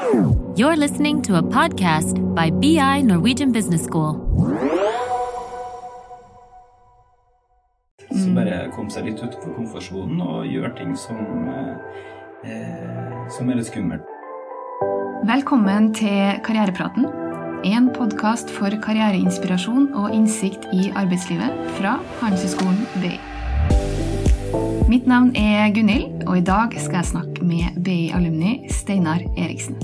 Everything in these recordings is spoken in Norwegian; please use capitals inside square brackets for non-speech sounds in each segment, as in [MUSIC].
You're listening to a podcast by BI Norwegian Business School. Så bare komme seg litt utenfor komfortsonen og gjøre ting som, eh, eh, som er litt skummelt. Velkommen til Karrierepraten. En podkast for karriereinspirasjon og innsikt i arbeidslivet fra Handelshøyskolen BI. Mitt navn er Gunhild, og i dag skal jeg snakke med BI-alumni Steinar Eriksen.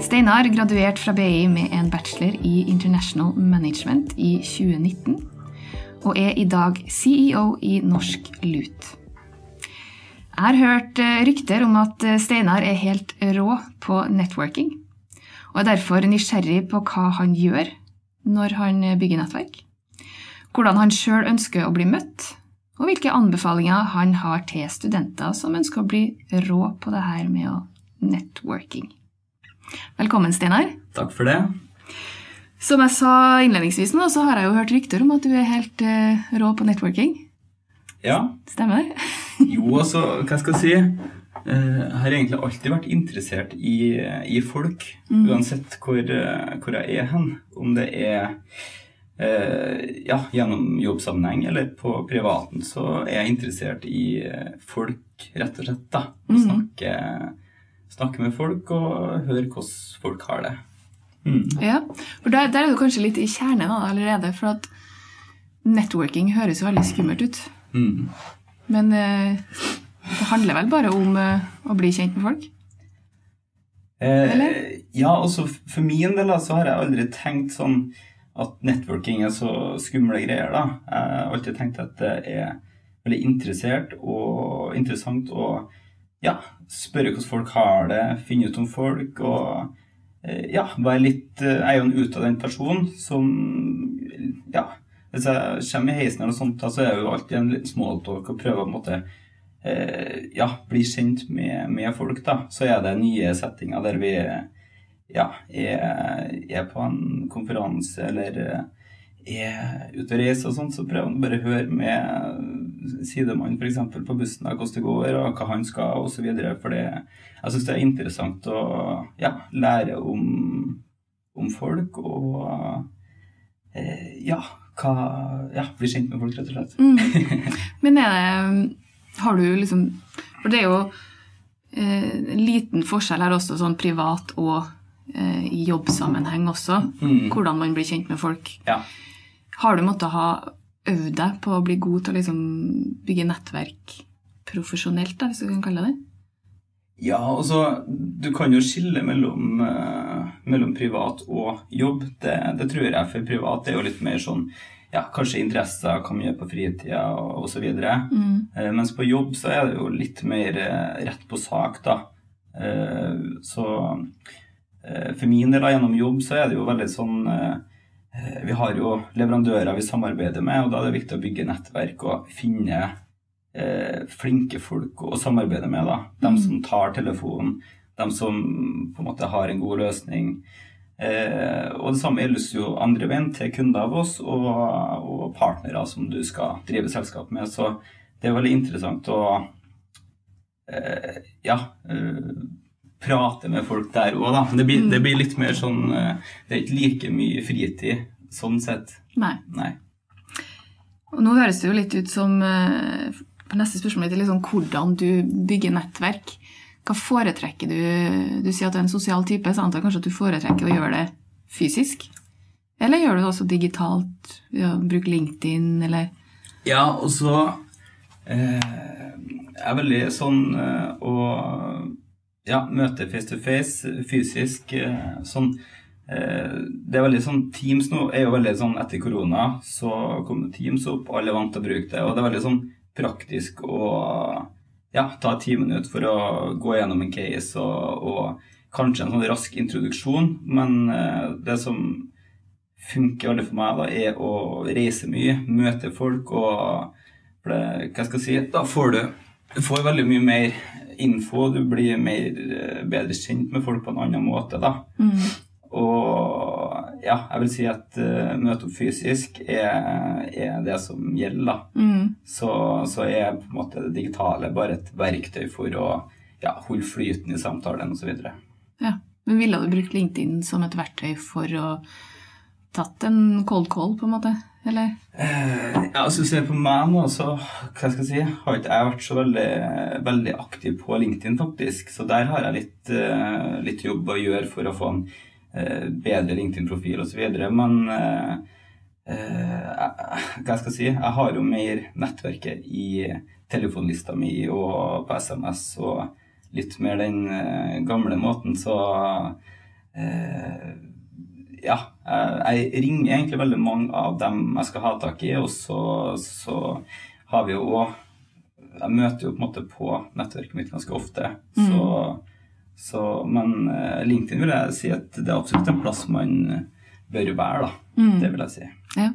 Steinar graduerte fra BI med en bachelor i International Management i 2019, og er i dag CEO i Norsk Lut. Jeg har hørt eh, rykter om at eh, Steinar er helt rå på networking, og er derfor nysgjerrig på hva han gjør når han bygger nettverk, hvordan han sjøl ønsker å bli møtt, og hvilke anbefalinger han har til studenter som ønsker å bli rå på det her med å networking. Velkommen, Steinar. Takk for det. Som jeg sa innledningsvis, nå, så har jeg jo hørt rykter om at du er helt eh, rå på networking. Ja. Stemmer det? [LAUGHS] Jo, altså, hva skal jeg si? Eh, Jeg har egentlig alltid vært interessert i, i folk, uansett hvor, eh, hvor jeg er hen. Om det er ja, gjennom jobbsammenheng eller på privaten, så er jeg interessert i eh, folk, rett og slett. da. Å snakke, snakke med folk og høre hvordan folk har det. Mm. Ja, for der, der er du kanskje litt i kjernen allerede, for at networking høres jo veldig skummelt ut. Mm. Men eh, det handler vel bare om eh, å bli kjent med folk? Eller? Eh, ja, altså for min del så har jeg aldri tenkt sånn at networking er så skumle greier. da. Jeg har alltid tenkt at det er veldig interessert og interessant å ja, spørre hvordan folk har det, finne ut om folk og eh, ja, være litt eh, Jeg er jo en utadvendt person som ja, Hvis jeg kommer i heisen eller noe sånt, så er jeg jo alltid en liten smalltalk og prøver på en måte eh, ja, bli kjent med, med folk, da. Så er det nye settinger der vi ja, er, er på en konferanse eller eh, er ute og reiser og sånn, så prøver han bare å høre med sidemannen f.eks. på bussen da, hvordan det går, og hva han skal, osv. For det, jeg syns det er interessant å ja, lære om, om folk og eh, ja, hva, ja, bli kjent med folk, rett og slett. Mm. [LAUGHS] Men er det Har du liksom For det er jo eh, en liten forskjell her også, sånn privat og i jobbsammenheng også. Mm. Hvordan man blir kjent med folk. Ja. Har du måttet ha øvd deg på å bli god til å liksom bygge nettverk profesjonelt, da, hvis du kan kalle det det? Ja, altså, du kan jo skille mellom, eh, mellom privat og jobb. Det, det tror jeg, for privat er jo litt mer sånn ja, kanskje interesser, hva man gjør på fritida osv. Mm. Eh, mens på jobb så er det jo litt mer eh, rett på sak, da. Eh, så eh, for min del, gjennom jobb, så er det jo veldig sånn eh, eh, Vi har jo leverandører vi samarbeider med, og da er det viktig å bygge nettverk og finne eh, flinke folk å samarbeide med. da. De som tar telefonen, de som på en måte har en god løsning. Eh, og det samme gjelder jo andre veien til kunder av oss og, og partnere som du skal drive selskap med. Så det er veldig interessant å eh, ja, eh, prate med folk der òg, da. Det blir, det blir litt mer sånn eh, Det er ikke like mye fritid sånn sett. Nei. Nei. Og nå høres det jo litt ut som eh, på Neste spørsmål mitt er liksom hvordan du bygger nettverk. Hva foretrekker du? Du sier at du er en sosial type, så jeg antar kanskje at du foretrekker å gjøre det fysisk? Eller gjør du det også digitalt? Ja, Bruk LinkedIn, eller Ja, og så eh, Jeg er veldig sånn eh, ja, møte face to face, fysisk. Eh, sånn eh, Det er veldig sånn Teams nå er jo veldig sånn etter korona, så kom Teams opp, alle er vant til å bruke det, og det er veldig sånn praktisk å ja, ta ti minutter for å gå gjennom en case og, og kanskje en sånn rask introduksjon, men eh, det som funker veldig for meg, da, er å reise mye, møte folk og for det, Hva skal jeg si? Da får du, du får veldig mye mer info, du blir mer, eh, bedre kjent med folk på en annen måte, da. Og ja, jeg vil si at uh, møte opp fysisk er, er det som gjelder, da. Mm. Så, så er på en måte det digitale bare et verktøy for å ja, holde flyten i samtalen osv. Ja. Men ville du brukt LinkedIn som et verktøy for å tatt en cold call, på en måte? Eller? Eh, ja, altså ser på meg nå, så hva skal jeg si, har ikke jeg vært så veldig, veldig aktiv på LinkedIn, faktisk. Så der har jeg litt, eh, litt jobb å gjøre for å få en eh, bedre LinkedIn-profil osv. Men hva skal jeg si, jeg har jo mer nettverket i telefonlista mi og på SMS og litt mer den gamle måten, så ja, jeg ringer egentlig veldig mange av dem jeg skal ha tak i, og så, så har vi jo òg Jeg møter jo på en måte på nettverket mitt ganske ofte, mm. så, så, Men eh, LinkedIn vil jeg si at det er absolutt en plass man bør være, da. Mm. Det vil jeg si. Ja.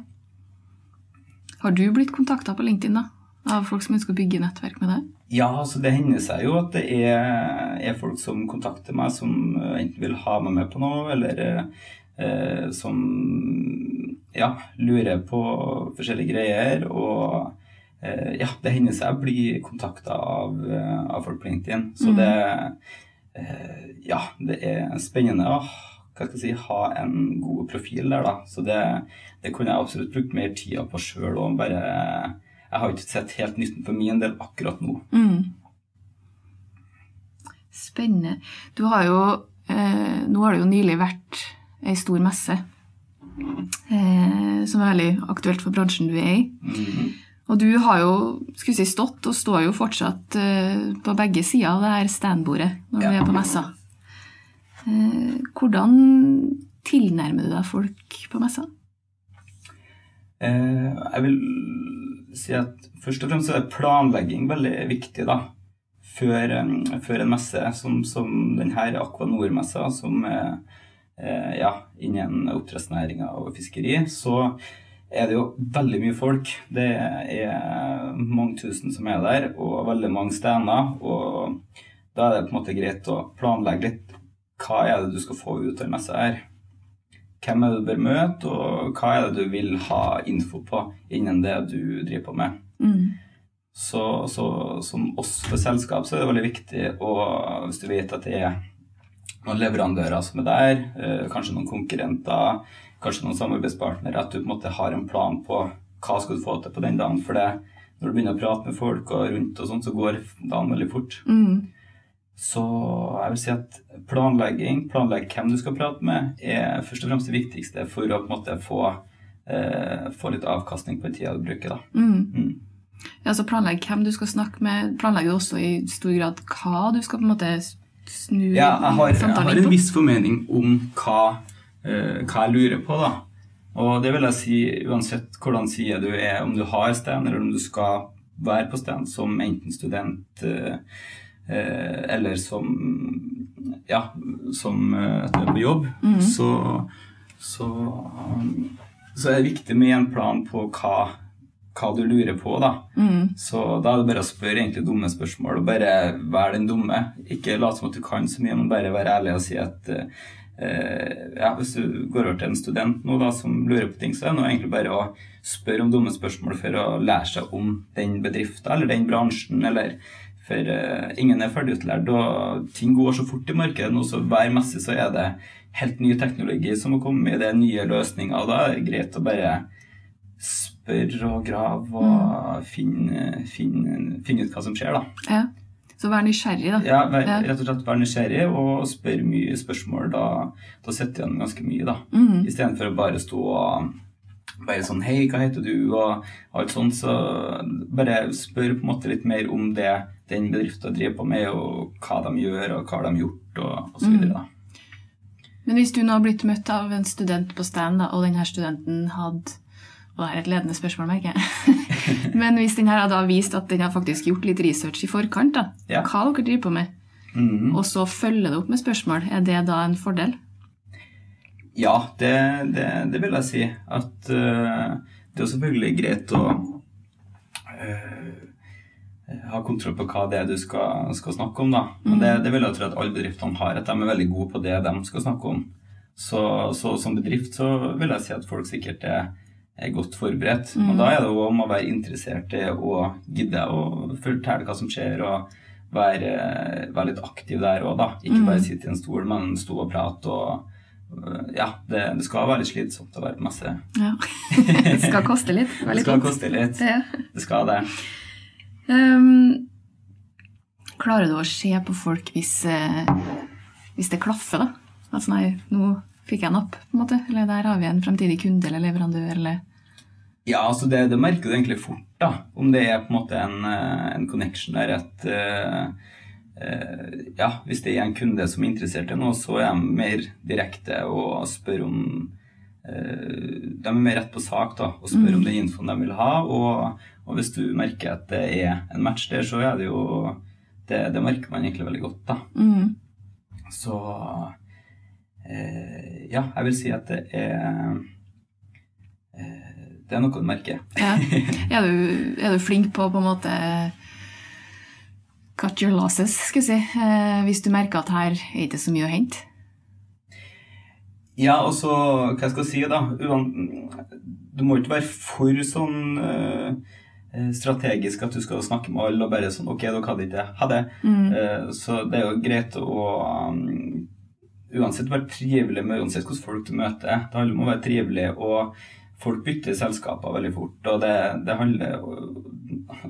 Har du blitt kontakta på LinkedIn, da? Av folk som ønsker å bygge nettverk med deg? Ja, altså det hender seg jo at det er, er folk som kontakter meg, som enten vil ha meg med på noe, eller eh, som ja, lurer på forskjellige greier. Og eh, ja, det hender seg å bli kontakta av, eh, av, folk på LinkedIn. Så mm. det eh, Ja, det er spennende å hva skal jeg si, ha en god profil der, da. Så det, det kunne jeg absolutt brukt mer tida på sjøl og bare Jeg har ikke sett helt nytten for min del akkurat nå. Mm. Spennende. Du har jo eh, Nå har det jo nylig vært ei stor messe eh, som er veldig aktuelt for bransjen du er i. Mm. Og du har jo skulle si, stått og står jo fortsatt eh, på begge sider av det her standbordet når ja. du er på messa. Eh, hvordan tilnærmer du deg folk på messa? Eh, jeg vil si at først og fremst er planlegging veldig viktig, da. Før, før en messe som, som denne Aqua Nord-messa, som er ja, innen oppdrettsnæringa og fiskeri, så er det jo veldig mye folk. Det er mange tusen som er der, og veldig mange steder. Og da er det på en måte greit å planlegge litt hva er det du skal få ut av messa her. Hvem er det du bør møte, og hva er det du vil ha info på innen det du driver på med. Mm. Så, så, som oss for selskap så er det veldig viktig, å, hvis du vet at det er noen leverandører som er der, eh, kanskje noen konkurrenter, kanskje noen samarbeidspartnere, at du på en måte har en plan på hva skal du få til på den dagen. For det, når du begynner å prate med folk og rundt og sånt, så går dagen veldig fort. Mm. Så jeg vil si at planlegging, planlegg hvem du skal prate med, er først og fremst det viktigste for å på en måte få, eh, få litt avkastning på tida du bruker. da. Mm. Mm. Ja, så Planlegg hvem du skal snakke med. Planlegg du også i stor grad hva du skal på en måte snu ja, jeg har, jeg har en viss formening om hva, uh, hva, jeg lurer på, da. Og det vil jeg si uansett hvordan side du er, om du har stand, eller om du skal være på stand som enten student uh, uh, eller som ja, som på jobb, mm. så, så, um, så er det viktig med en plan på hva hva du lurer på, da. Mm. Så da er det bare å spørre egentlig dumme spørsmål, og bare være den dumme. Ikke late som at du kan så mye, men bare være ærlig og si at eh, ja, hvis du går over til en student nå da, som lurer på ting, så er det egentlig bare å spørre om dumme spørsmål for å lære seg om den bedriften eller den bransjen, eller for uh, ingen er ferdigutlært, og ting går så fort i markedet nå, så hver messe så er det helt ny teknologi som har kommet, det er nye løsninger, og da er det greit å bare spør og grav og mm. finne, finne, finne, ut hva som skjer, da. Ja. Så vær nysgjerrig, da. Ja, vær, rett og slett vær nysgjerrig og spør mye spørsmål. Da, da setter du igjen ganske mye, da. Mm. Istedenfor å bare stå og bare sånn Hei, hva heter du? Og alt sånt. Så bare spør på en måte litt mer om det den bedriften driver på med, og hva de gjør, og hva de har gjort, og så Mm. Da. Men hvis du nå har blitt møtt av en student på stand, og denne studenten hadde og det er et ledende spørsmål, merker jeg. [LAUGHS] Men hvis den her hadde vist at den har faktisk gjort litt research i forkant, da, ja. hva dere driver på med, mm. og så følger det opp med spørsmål, er det da en fordel? Ja, det, det, det vil jeg si. At uh, det er selvfølgelig greit å uh, ha kontroll på hva det er du skal, skal snakke om, da. Men det, mm. det, vil jeg tro at alle bedriftene har, at de er veldig gode på det de skal snakke om. Så, så som bedrift så vil jeg si at folk sikkert er er godt forberedt. Mm. Og da er det jo om å være interessert i å gidde å fortelle hva som skjer, og, være, være litt aktiv der òg, da. Ikke bare sitte i en stol, men stå og prate og Ja, det, det skal være litt slitsomt å være på messe. Ja. [LAUGHS] det skal koste litt. Det skal fint. koste litt. Ja. Det skal det. Um, klarer du å se på folk hvis, eh, hvis det klaffer, da? Altså nei, nå fikk jeg den opp? på en måte. Eller der har vi en fremtidig kunde eller leverandør, eller Ja, altså det, det merker du egentlig fort, da. Om det er på en måte en, eh, en connection der at uh, uh, Ja, hvis det er en kunde som er interessert i noe, så er de mer direkte og spør om uh, De er mer rett på sak da, og spør om den infoen de vil ha. Og, og hvis du merker at det er en match der, så er det jo Det, det merker man egentlig veldig godt, da. mm. Så eh, ja, jeg vil si at det er eh, Det er noe du merker. ja. [LAUGHS] er, du, er du flink på på en måte cut your losses, skal jeg si, eh, hvis du merker at her er ikke så mye å hente? Ja, og så Hva skal jeg si, da? Du må ikke være for sånn eh, eh, strategisk at du skal snakke med alle og bare sånn Ok, dere hadde ikke det. Ha det. Eh, så det er jo greit å uansett være trivelig med uansett hvordan folk du møter. Det handler om å være trivelig, og folk bytter selskaper veldig fort. Og det, det handler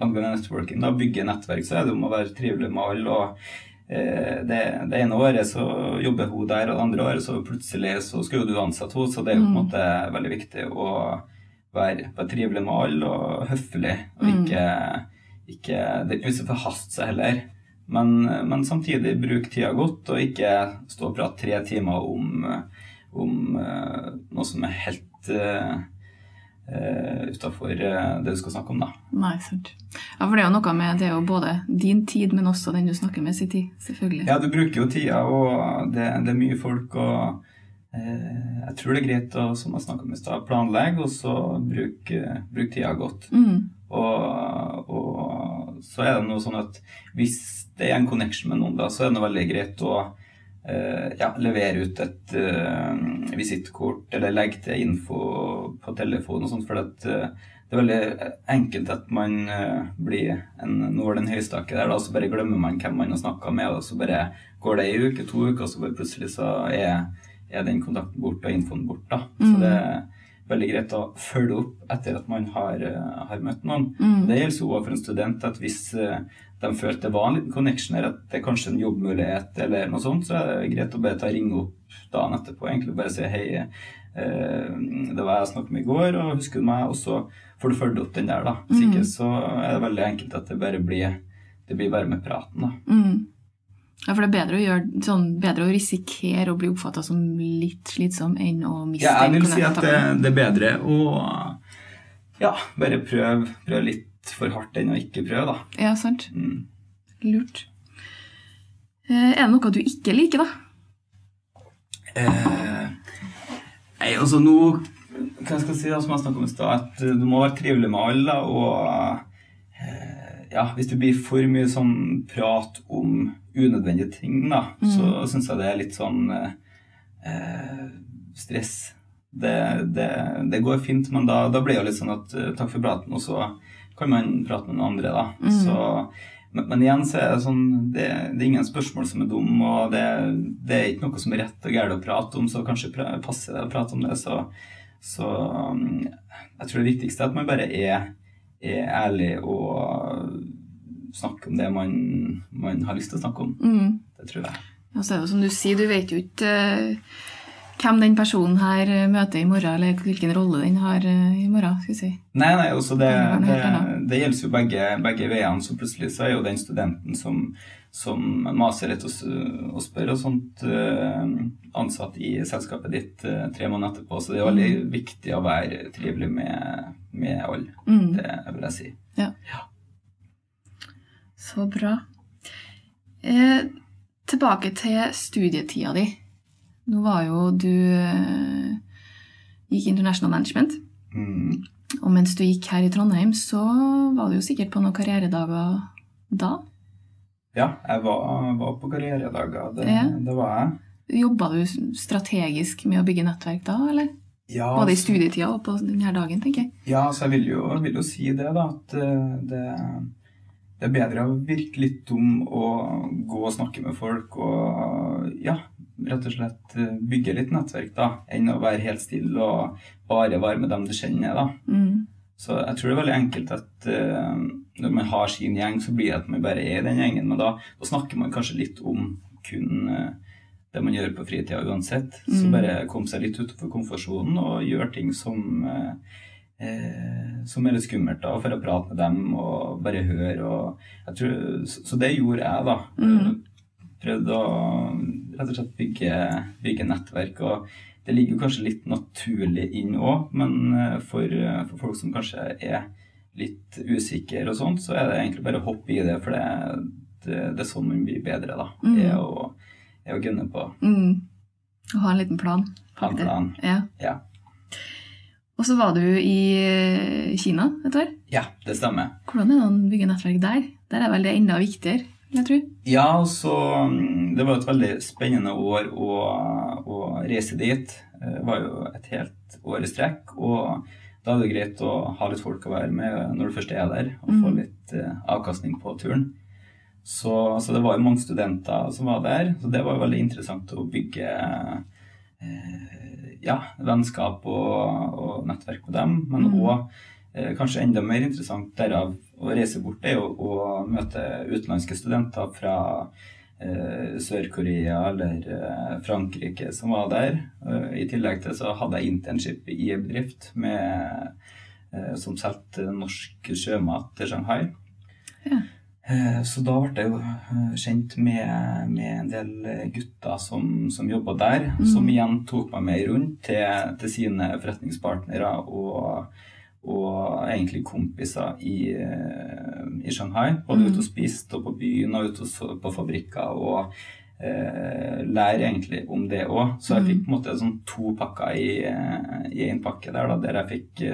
angående networking, da, bygge nettverk, så er det om å være trivelig med alle. og eh, det, det ene året så jobber hun der, og det andre året så plutselig så skal du ansette henne, så det er jo på en måte veldig viktig å være, være trivelig med alle og høflig, og ikke, ikke Det er ikke vits i å forhaste seg heller. Men, men samtidig bruke tida godt, og ikke stå og prate tre timer om, om uh, noe som er helt uh, utafor det du skal snakke om, da. Nei, sant. Ja, for det er jo noe med Det er jo både din tid, men også den du snakker med sin tid. Selvfølgelig. Ja, du bruker jo tida, og det, det er mye folk, og eh, jeg tror det er greit å, som jeg snakka om i stad, planlegge, og så bruke bruk tida godt. Mm. Og, og så er det noe sånn at hvis det er en connection med noen, da, så er det noe veldig greit å eh, ja, levere ut et uh, visittkort eller legge til info på telefonen og sånt, for at, eh, det er veldig enkelt at man eh, blir en nål i en høystakke der, da, så bare glemmer man hvem man har snakka med, og så bare går det ei uke, to uker, og så bare plutselig så er, er den kontakten borte og infoen borte. da. Så det er veldig greit å følge opp etter at man har, eh, har møtt noen. Det gjelder jo også for en student at hvis eh, de følte det var en liten connection her, at det er kanskje en jobbmulighet eller noe sånt, så er det greit å bare ta ringe opp dagen etterpå egentlig bare si hei, eh, det var jeg snakket med i går, og husker du meg? Og så får du følge opp den der, da. Hvis ikke så er det veldig enkelt at det bare blir det blir bare med praten, da. Mm. Ja, for det er bedre å, gjøre, sånn, bedre å risikere å bli oppfatta som litt slitsom enn å miste Ja, jeg vil si at det, det er bedre å ja, bare prøve prøv litt for hardt enn å ikke prøve, da. Ja, sant. Mm. Lurt. Eh, Er det noe du ikke liker, da? Eh, nei, altså nå Hva skal jeg si, da, som jeg snakket om i stad, at du må være trivelig med alle. Og ja, hvis det blir for mye sånn prat om unødvendige ting, da, så syns jeg det er litt sånn eh, eh, stress. Det, det, det går fint, men da, da blir det jo litt sånn at eh, takk for praten, og så kan man prate med noen andre, da. Så men, men igjen så er det sånn det, det er ingen spørsmål som er dum, og det, det er ikke noe som er rett og galt å prate om, så kanskje passer det å prate om det. Så, så um, jeg tror det viktigste er at man bare er, er ærlig og snakker om det man, man har lyst til å snakke om. Mm. Det tror jeg. Og så er det som du sier, du vet jo ikke uh, hvem den personen her eh, møter i morgen, eller hvilken rolle den har uh, i morgen. skal vi si. Nei, nei, også det, Det det, det gjelder jo begge, begge veiene. Så plutselig så er jo den studenten som, som maser litt og, og spør og sånt, uh, ansatt i selskapet ditt tre måneder etterpå. Så det er veldig viktig å være trivelig med, med alle. Mm. Det vil jeg si. Ja. Ja. Så bra. Eh, tilbake til studietida di. Nå var jo du eh, gikk International Management. Mm. Og mens du gikk her i Trondheim, så var du jo sikkert på noen karrieredager da. Ja, jeg var, var på karrieredager. Det, Ja. det var jeg. Jobba du strategisk med å bygge nettverk da, eller? Ja, Både i så- studietida og på denne dagen, tenker jeg. Ja, så jeg vil jo, vil jo si det, da. At eh, det det er bedre å virke litt dum og gå og snakke med folk og ja, rett og slett eh, bygge litt nettverk, da, enn å være helt stille og bare være med dem du kjenner. da. Mm. Så jeg tror det er veldig enkelt at uh, når man har sin gjeng, så blir det at man bare er i den gjengen. Men da, da snakker man kanskje litt om kun uh, det man gjør på fritida uansett. Så Mm. bare komme seg litt utenfor komfortsonen og gjøre ting som uh, eh, som er litt skummelt, da, for å prate med dem og bare høre. Og jeg tror, så, det gjorde jeg, da. Mm. Prøvde å rett og slett bygge, bygge nettverk. og det ligger kanskje litt naturlig inn òg, men eh, for, for folk som kanskje er litt usikre og sånt, så er det egentlig bare å hoppe i det, for det, det, det er sånn man blir bedre, da. Mhm. Er å, er å gunne på. Mm. Og ha en liten plan. Ha en plan. Ja. Ja. Og så var du i eh, Kina et år. ja, det stemmer. Hvordan er det å bygge nettverk der? Der er vel det enda viktigere, jeg tror. Ja, så mm, det var et veldig spennende år å, å reise dit. Det var jo et helt år i strekk. Og da er det greit å ha litt folk å være med når du først er der, og få Mhm. litt eh, avkastning på turen. Så, så det var jo mange studenter som var der, så det var jo veldig interessant å bygge eh, ja, vennskap og, og nettverk med dem. Men òg eh, kanskje enda mer interessant derav å reise bort, er jo å møte utenlandske studenter fra eh, Sør-Korea eller eh, Frankrike som var der. Eh, I tillegg til så hadde jeg internship i en bedrift med, eh, som solgte norsk sjømat til Shanghai. Ja. Eh, Så da ble jeg jo eh, kjent med, med en del gutter som, som jobba der, mm. som igjen tok meg med rundt til, til sine forretningspartnere og, og egentlig kompiser i, eh, i Shanghai. Både mm. ute og spiste og på byen og ute på fabrikker. og eh, lære egentlig om det òg. Så jeg Mhm. fikk på en måte sånn to pakker i, i en pakke der, da, der jeg fikk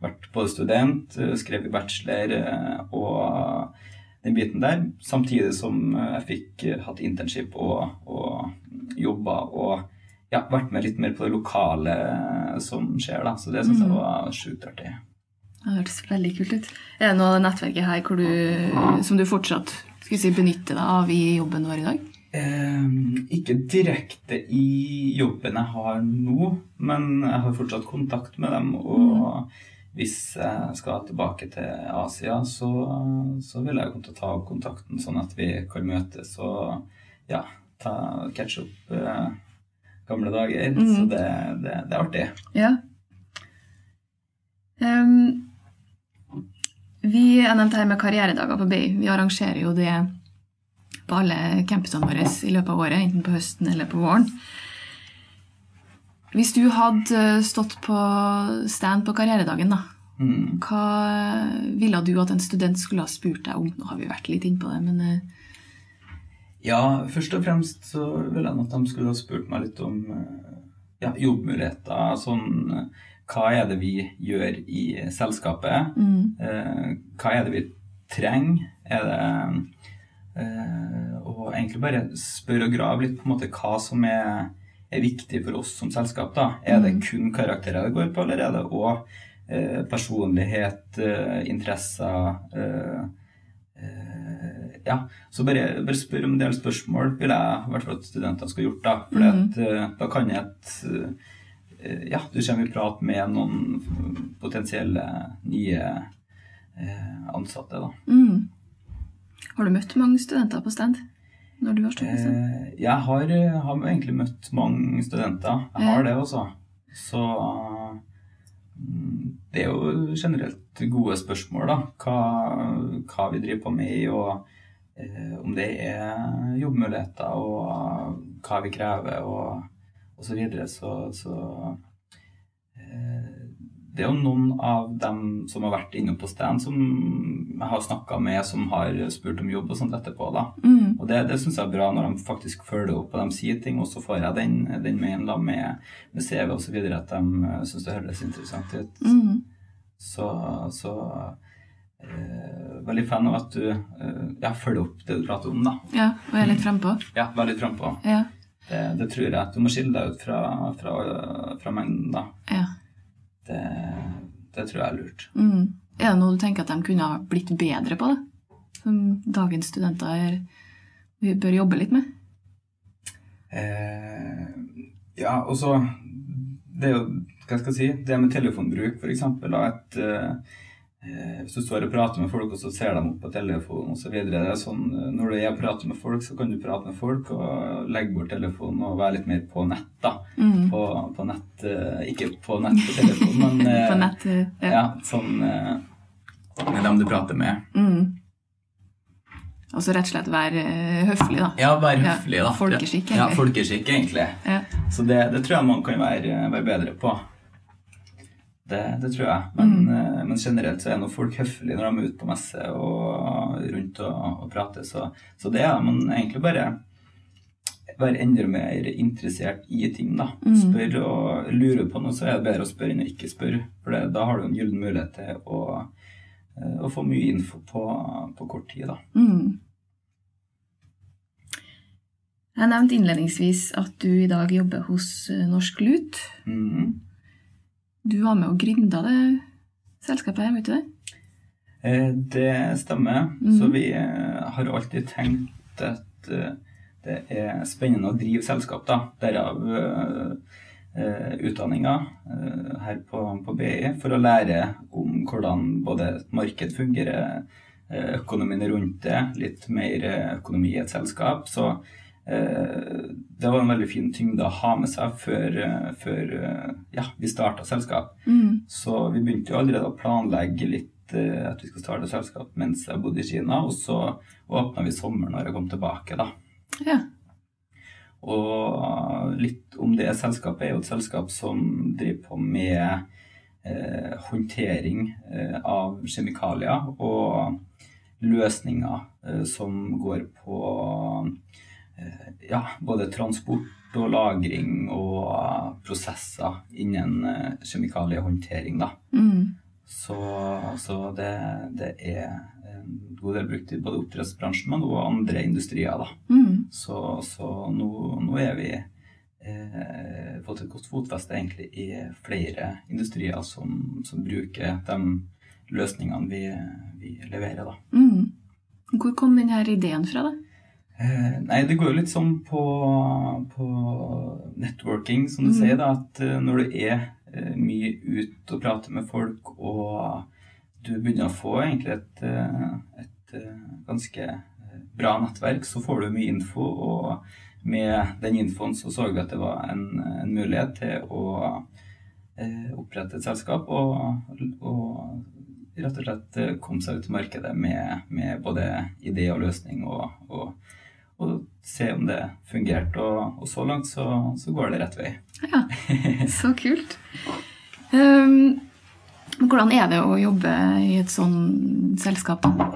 vært både student, skrevet bachelor og den biten der. Samtidig som eh, jeg fikk eh, hatt internship og, og jobba og ja, vært med litt mer på det lokale eh, som skjer. da, Så det syns jeg Mhm. var sjukt artig. Det hørtes veldig kult ut. Er det noe av nettverket her du, som du fortsatt skal si, benytter deg av i jobben vår i dag? Eh, ikke direkte i jobben jeg har nå, men jeg har fortsatt kontakt med dem. Og hvis jeg skal tilbake til Asia, så, så vil jeg komme til å ta opp kontakten, sånn at vi kan møtes og ja, ta, catch up eh, gamle dager. Mhm. Så det, det, det er artig. Ja. Um, vi er nevnt her med karrieredager på BI. Vi arrangerer jo det på alle campusene våre i løpet av året, enten på høsten eller på våren. Hvis du hadde stått på stand på karrieredagen, da, Mm. hva ville du at en student skulle ha spurt deg om? Nå har vi vært litt inne på det, men eh, Ja, først og fremst så ville jeg at de skulle ha spurt meg litt om eh, ja, jobbmuligheter. Sånn eh, hva er det vi gjør i selskapet? mm, Eh, hva er det vi trenger? Er det eh, Og egentlig bare spørre og grave litt på en måte hva som er, er viktig for oss som selskap. da. Er det kun karakterer det går på, eller er det òg eh, personlighet, eh, interesser eh, eh, Ja, så bare, bare spør om en del spørsmål, vil jeg i hvert fall at studentene skal gjort. Da for Mhm. da kan et eh, ja, du kommer i prat med noen potensielle nye ansatte. Da. mm. Har du møtt mange studenter på stand? Når du har stand? Eh, jeg har, eh, har egentlig møtt mange studenter. Jeg har det også. Så mm, det er jo generelt gode spørsmål, da. Hva, hva vi driver på med, og eh, om det er jobbmuligheter, og hva vi krever, og, og så videre. Så, så eh, det er jo noen av dem som har vært inne på stand, som jeg har snakka med, som har spurt om jobb og sånt etterpå. da. Mm. Og det, det syns jeg er bra når de faktisk følger opp og de sier ting, og så får jeg den, den mailen da med, med CV osv. at de syns det høres interessant ut. Mm. Så, så eh, veldig fan av at du eh, ja, følger opp det du prater om, da. Ja, og er litt frempå. Ja, veldig frampå. Ja. Det, det tror jeg at du må skille deg ut fra, fra, fra mengden, da. ja. Det, det tror jeg er lurt. Mm. Er det noe du tenker at de kunne ha blitt bedre på? det? som dagens studenter er, vi bør jobbe litt med? Eh, ja, og så Det er jo Hva skal jeg si? Det med telefonbruk, for eksempel. Eh, hvis du står og prater med folk, og så ser de opp på telefonen osv. Sånn, når du er og prater med folk, så kan du prate med folk og legge bort telefonen og være litt mer på nett. da. Mm. På, på nett eh, Ikke på nett på telefon, men [LAUGHS] eh, På nett, ja. ja, sånn eh, med dem du prater med. Mm. Altså rett og slett være eh, høflig, da. Ja, være høflig, da. folkeskikk, Ja, folkeskikk, egentlig. Ja. Så det, det tror jeg man kan være, være bedre på. Det, det tror jeg. Men, Mm. eh, men generelt så er nå folk høflige når de er ute på messe og rundt og, og prater. Så, så det er man egentlig bare være enda mer interessert i ting, da. Mm. Spør og lurer på noe, så er det bedre å spørre enn å ikke spørre. For det, da har du en gyllen mulighet til å, eh, å få mye info på, på kort tid, da. Mm. Jeg nevnte innledningsvis at du i dag jobber hos eh, Norsk Lut. Mhm. Du var med og grinda det selskapet her, vet du det? Eh, Det stemmer. Mhm. Så vi eh, har alltid tenkt at eh, det er spennende å drive selskap, da. Derav eh, utdanninga her på, på BI, for å lære om hvordan både et marked fungerer, økonomien rundt det, litt mer økonomi i et selskap. Så eh, det var en veldig fin tyngde å ha med seg før, eh, før eh, ja, vi starta selskap. Mm. Så vi begynte jo allerede å planlegge litt eh, at vi skal starte selskap mens jeg bodde i Kina. Og så åpna vi sommeren når jeg kom tilbake, da. Ja. Og litt om det selskapet er jo et selskap som driver på med eh, håndtering eh, av kjemikalier og løsninger eh, som går på ja, både transport og lagring og prosesser innen eh, kjemikaliehåndtering, da. Mm. Så, så det, det er en god del brukt i både oppdrettsbransjen, men også andre industrier. da. Mm. Så, så nå, nå er vi eh, fått et godt fotfeste egentlig i flere industrier som, som bruker de løsningene vi, vi leverer. da. Mm. Hvor kom denne ideen fra, da? Eh, nei, det går jo litt sånn på, på networking, som du Mm. sier, da. At eh, når du er eh, mye ute og prater med folk, og du begynner å få egentlig et, et ganske bra nettverk, så får du mye info. Og med den infoen så så vi at det var en, en mulighet til å eh, opprette et selskap og, og rett og slett kom komme seg ut i markedet med, med både idé og løsning og, og, og se om det fungerte. Og, og så langt så, så går det rett vei. Ja, så kult. Um, hvordan er det å jobbe i et sånt selskap, da?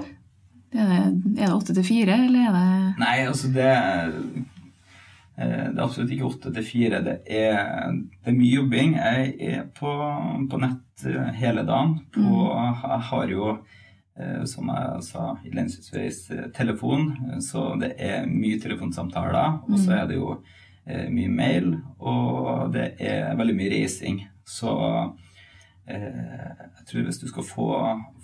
Er det, åtte til fire, eller er det Nei, altså det eh, det er absolutt ikke åtte til fire. Det er, det mye jobbing. Jeg er på, på nett eh, hele dagen. På, Jeg har jo, som jeg sa innledningsvis, eh, telefon. eh, Så det er mye telefonsamtaler. Og så er det jo eh, mye mail, og det er veldig mye reising. Så eh, jeg tror hvis du skal få,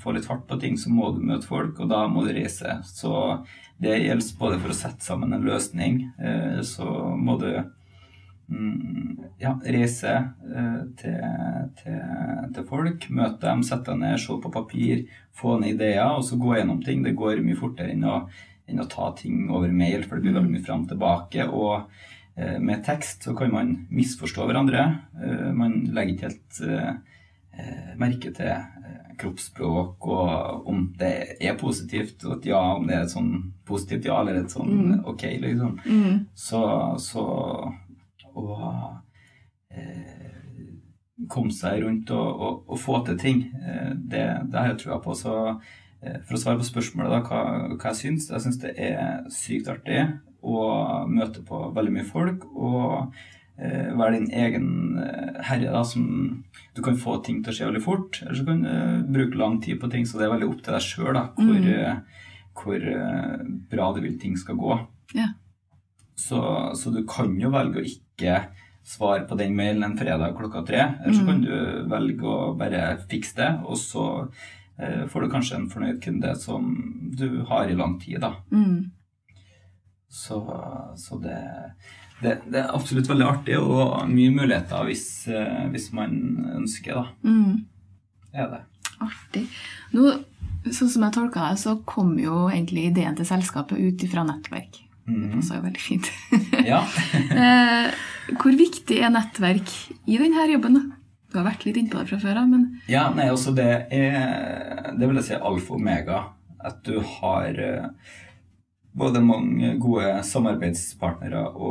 få litt fart på ting, så må du møte folk, og da må du reise. Så det gjelder både for å sette sammen en løsning, eh, så må du mm, ja, reise eh, til, til, til folk, møte dem, sette deg ned, se på papir, få ned ideer, og så gå gjennom ting. Det går mye fortere enn å, enn å ta ting over mail, for det blir veldig mye fram og tilbake. og eh, med tekst så kan man misforstå hverandre. Eh, Man legger ikke helt merke til kroppsspråk og om det er positivt, og et ja, om det er et sånn positivt ja eller et sånn ok, liksom. mm. Så, så å eh, komme seg rundt og, og, og få til ting, eh, det, det har jeg trua på. Så eh, for å svare på spørsmålet da, hva, hva jeg syns, jeg syns det er sykt artig å møte på veldig mye folk. og eh, være din egen herre. da, som Du kan få ting til å skje veldig fort, eller så kan du bruke lang tid på ting. Så det er veldig opp til deg sjøl hvor, Mm. hvor bra du vil ting skal gå. Ja. Så, så du kan jo velge å ikke svare på den mailen en fredag klokka tre. Eller så Mm. kan du velge å bare fikse det, og så eh, får du kanskje en fornøyd kunde som du har i lang tid, da. Mm. Så, så det, det, det er absolutt veldig artig og mye muligheter hvis, eh, hvis man ønsker, da. Mm. Er det. Artig. Nå, sånn som jeg tolka det, så kom jo egentlig ideen til selskapet ut ifra nettverk. Det Mhm. passer jo veldig fint. [LAUGHS] Ja. Eh, Hvor viktig er nettverk i denne jobben? da? Du har vært litt innpå det fra før av, men Ja, nei, altså det er Det vil jeg si alfa og omega. At du har eh, både mange gode samarbeidspartnere å,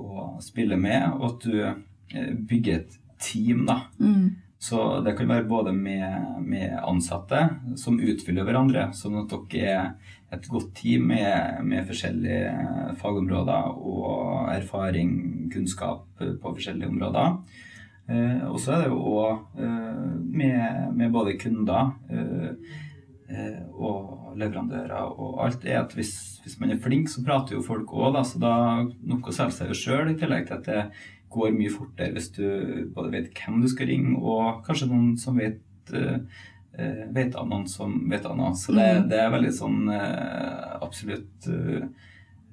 å spille med, og at du eh, bygger et team, da. mm, Så det kan være både med, med ansatte som utfyller hverandre, sånn at dere er et godt team med, med forskjellige fagområder og erfaring, kunnskap på forskjellige områder. Eh, og så er det jo òg eh, med, med både kunder eh, og leverandører og alt, er at hvis, hvis man er flink, så prater jo folk òg, da. Så da noe selger seg jo sjøl, i tillegg til at det går mye fortere hvis du både vet hvem du skal ringe, og kanskje noen som vet eh, eh, vet av noen som vet av noe. Så det, Mhm. det er veldig sånn eh, absolutt eh,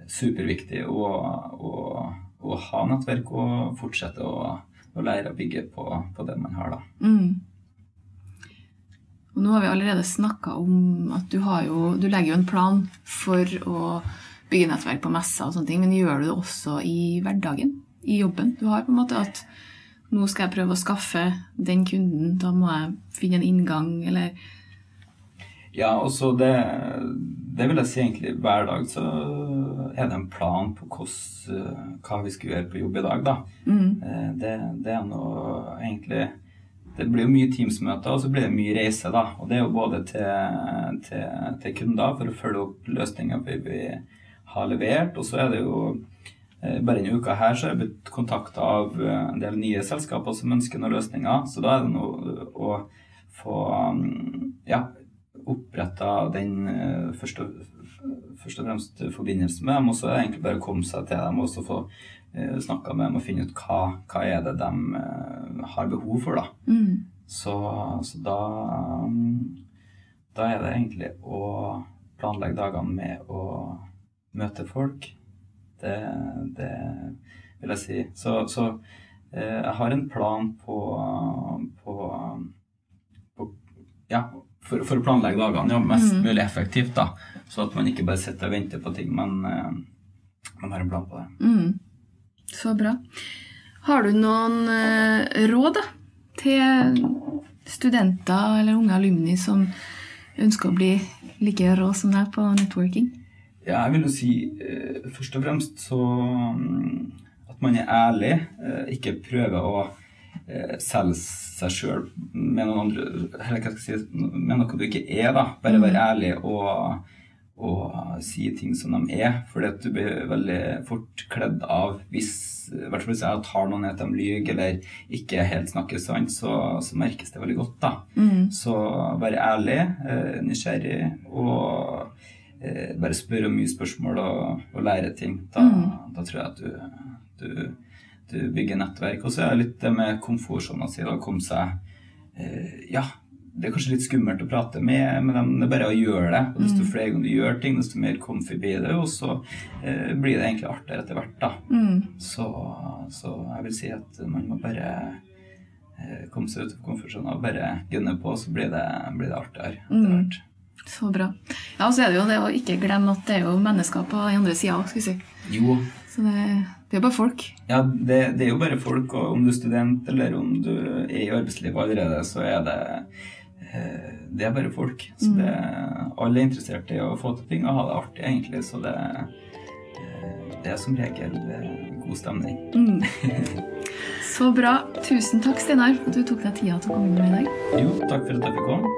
superviktig å, å, å ha nettverk og fortsette å, å lære å bygge på, på det man har, da. mm. Og nå har vi allerede snakka om at du, har jo, du legger jo en plan for å bygge nettverk på messer og sånne ting, men gjør du det også i hverdagen? I jobben? Du har på en måte at nå skal jeg prøve å skaffe den kunden, da må jeg finne en inngang, eller Ja, og så det, det vil jeg si egentlig hver dag så er det en plan på hos, hva vi skal gjøre på jobb i dag, da. mm, Eh, Det, det er noe egentlig Det blir jo mye Teams-møter, og så blir det mye reise, da. Og det er jo både til, til, til kunder for å følge opp løsninger vi, vi har levert, og så er det jo eh, bare denne uka her så er jeg blitt kontakta av eh, en del nye selskaper som ønsker noen løsninger. Så da er det noe å få um, ja, oppretta den eh, først og, først og fremst forbindelse med dem, og så er det egentlig bare å komme seg til dem og så få snakka med dem og finne ut hva, hva er det de eh, har behov for, da. mm, Så, så da um, Da er det egentlig å planlegge dagene med å møte folk. Det, det vil jeg si. Så, så eh, jeg har en plan på, på, på Ja, for, for å planlegge dagene ja, mest Mhm. mulig effektivt, da. Så at man ikke bare sitter og venter på ting, men eh, man har en plan på det. mm. Så bra. Har du noen eh, råd da, til studenter eller unge alumni som ønsker å bli like rå som deg på networking? Ja, jeg vil jo si eh, først og fremst så mm, at man er ærlig. Eh, ikke prøver å selge seg sjøl med noen si Med noe du ikke er, da. Bare være ærlig og, og si ting som de er. At du blir veldig fort kledd av hvis i hvert fall hvis jeg tar noen i at de lyver eller ikke helt snakker sant, så, så merkes det veldig godt. da. Mm. Så være ærlig, eh, nysgjerrig og bare bare spørre mye spørsmål og, og lære ting. Da, Mm. da tror jeg at du, du, du bygger nettverk. Og så er det litt det med komfortsona si. å komme seg eh, Ja, det er kanskje litt skummelt å prate med, med dem. Det er bare å gjøre det. Og desto flere ganger du gjør ting, desto mer comfy blir det, og så eh, blir det egentlig artigere etter hvert. da. Mm. Så, så jeg vil si at man må bare eh, komme seg ut av komfortsona og bare gunne på, så blir det, blir det artigere etter Mm. hvert. Så bra. Ja, og så er det jo det å ikke glemme at det er jo mennesker på den andre sida òg, skal vi si. Jo, Så det, det er bare folk. ja, det, det er jo bare folk, og om du er student eller om du er i arbeidslivet allerede, så er det det er bare folk. Så Mm. det, alle er interessert i å få til ting og ha det artig, egentlig. Så det, eh, det er som regel eh, god stemning. Mm. [LAUGHS] Så bra. Tusen takk, Steinar, for at du tok deg tida til å komme med i dag. Jo, takk for at jeg fikk komme.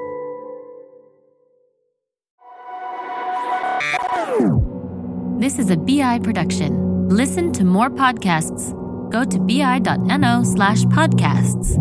This is a BI production. Listen to more podcasts. Go to bi.no slash podcasts.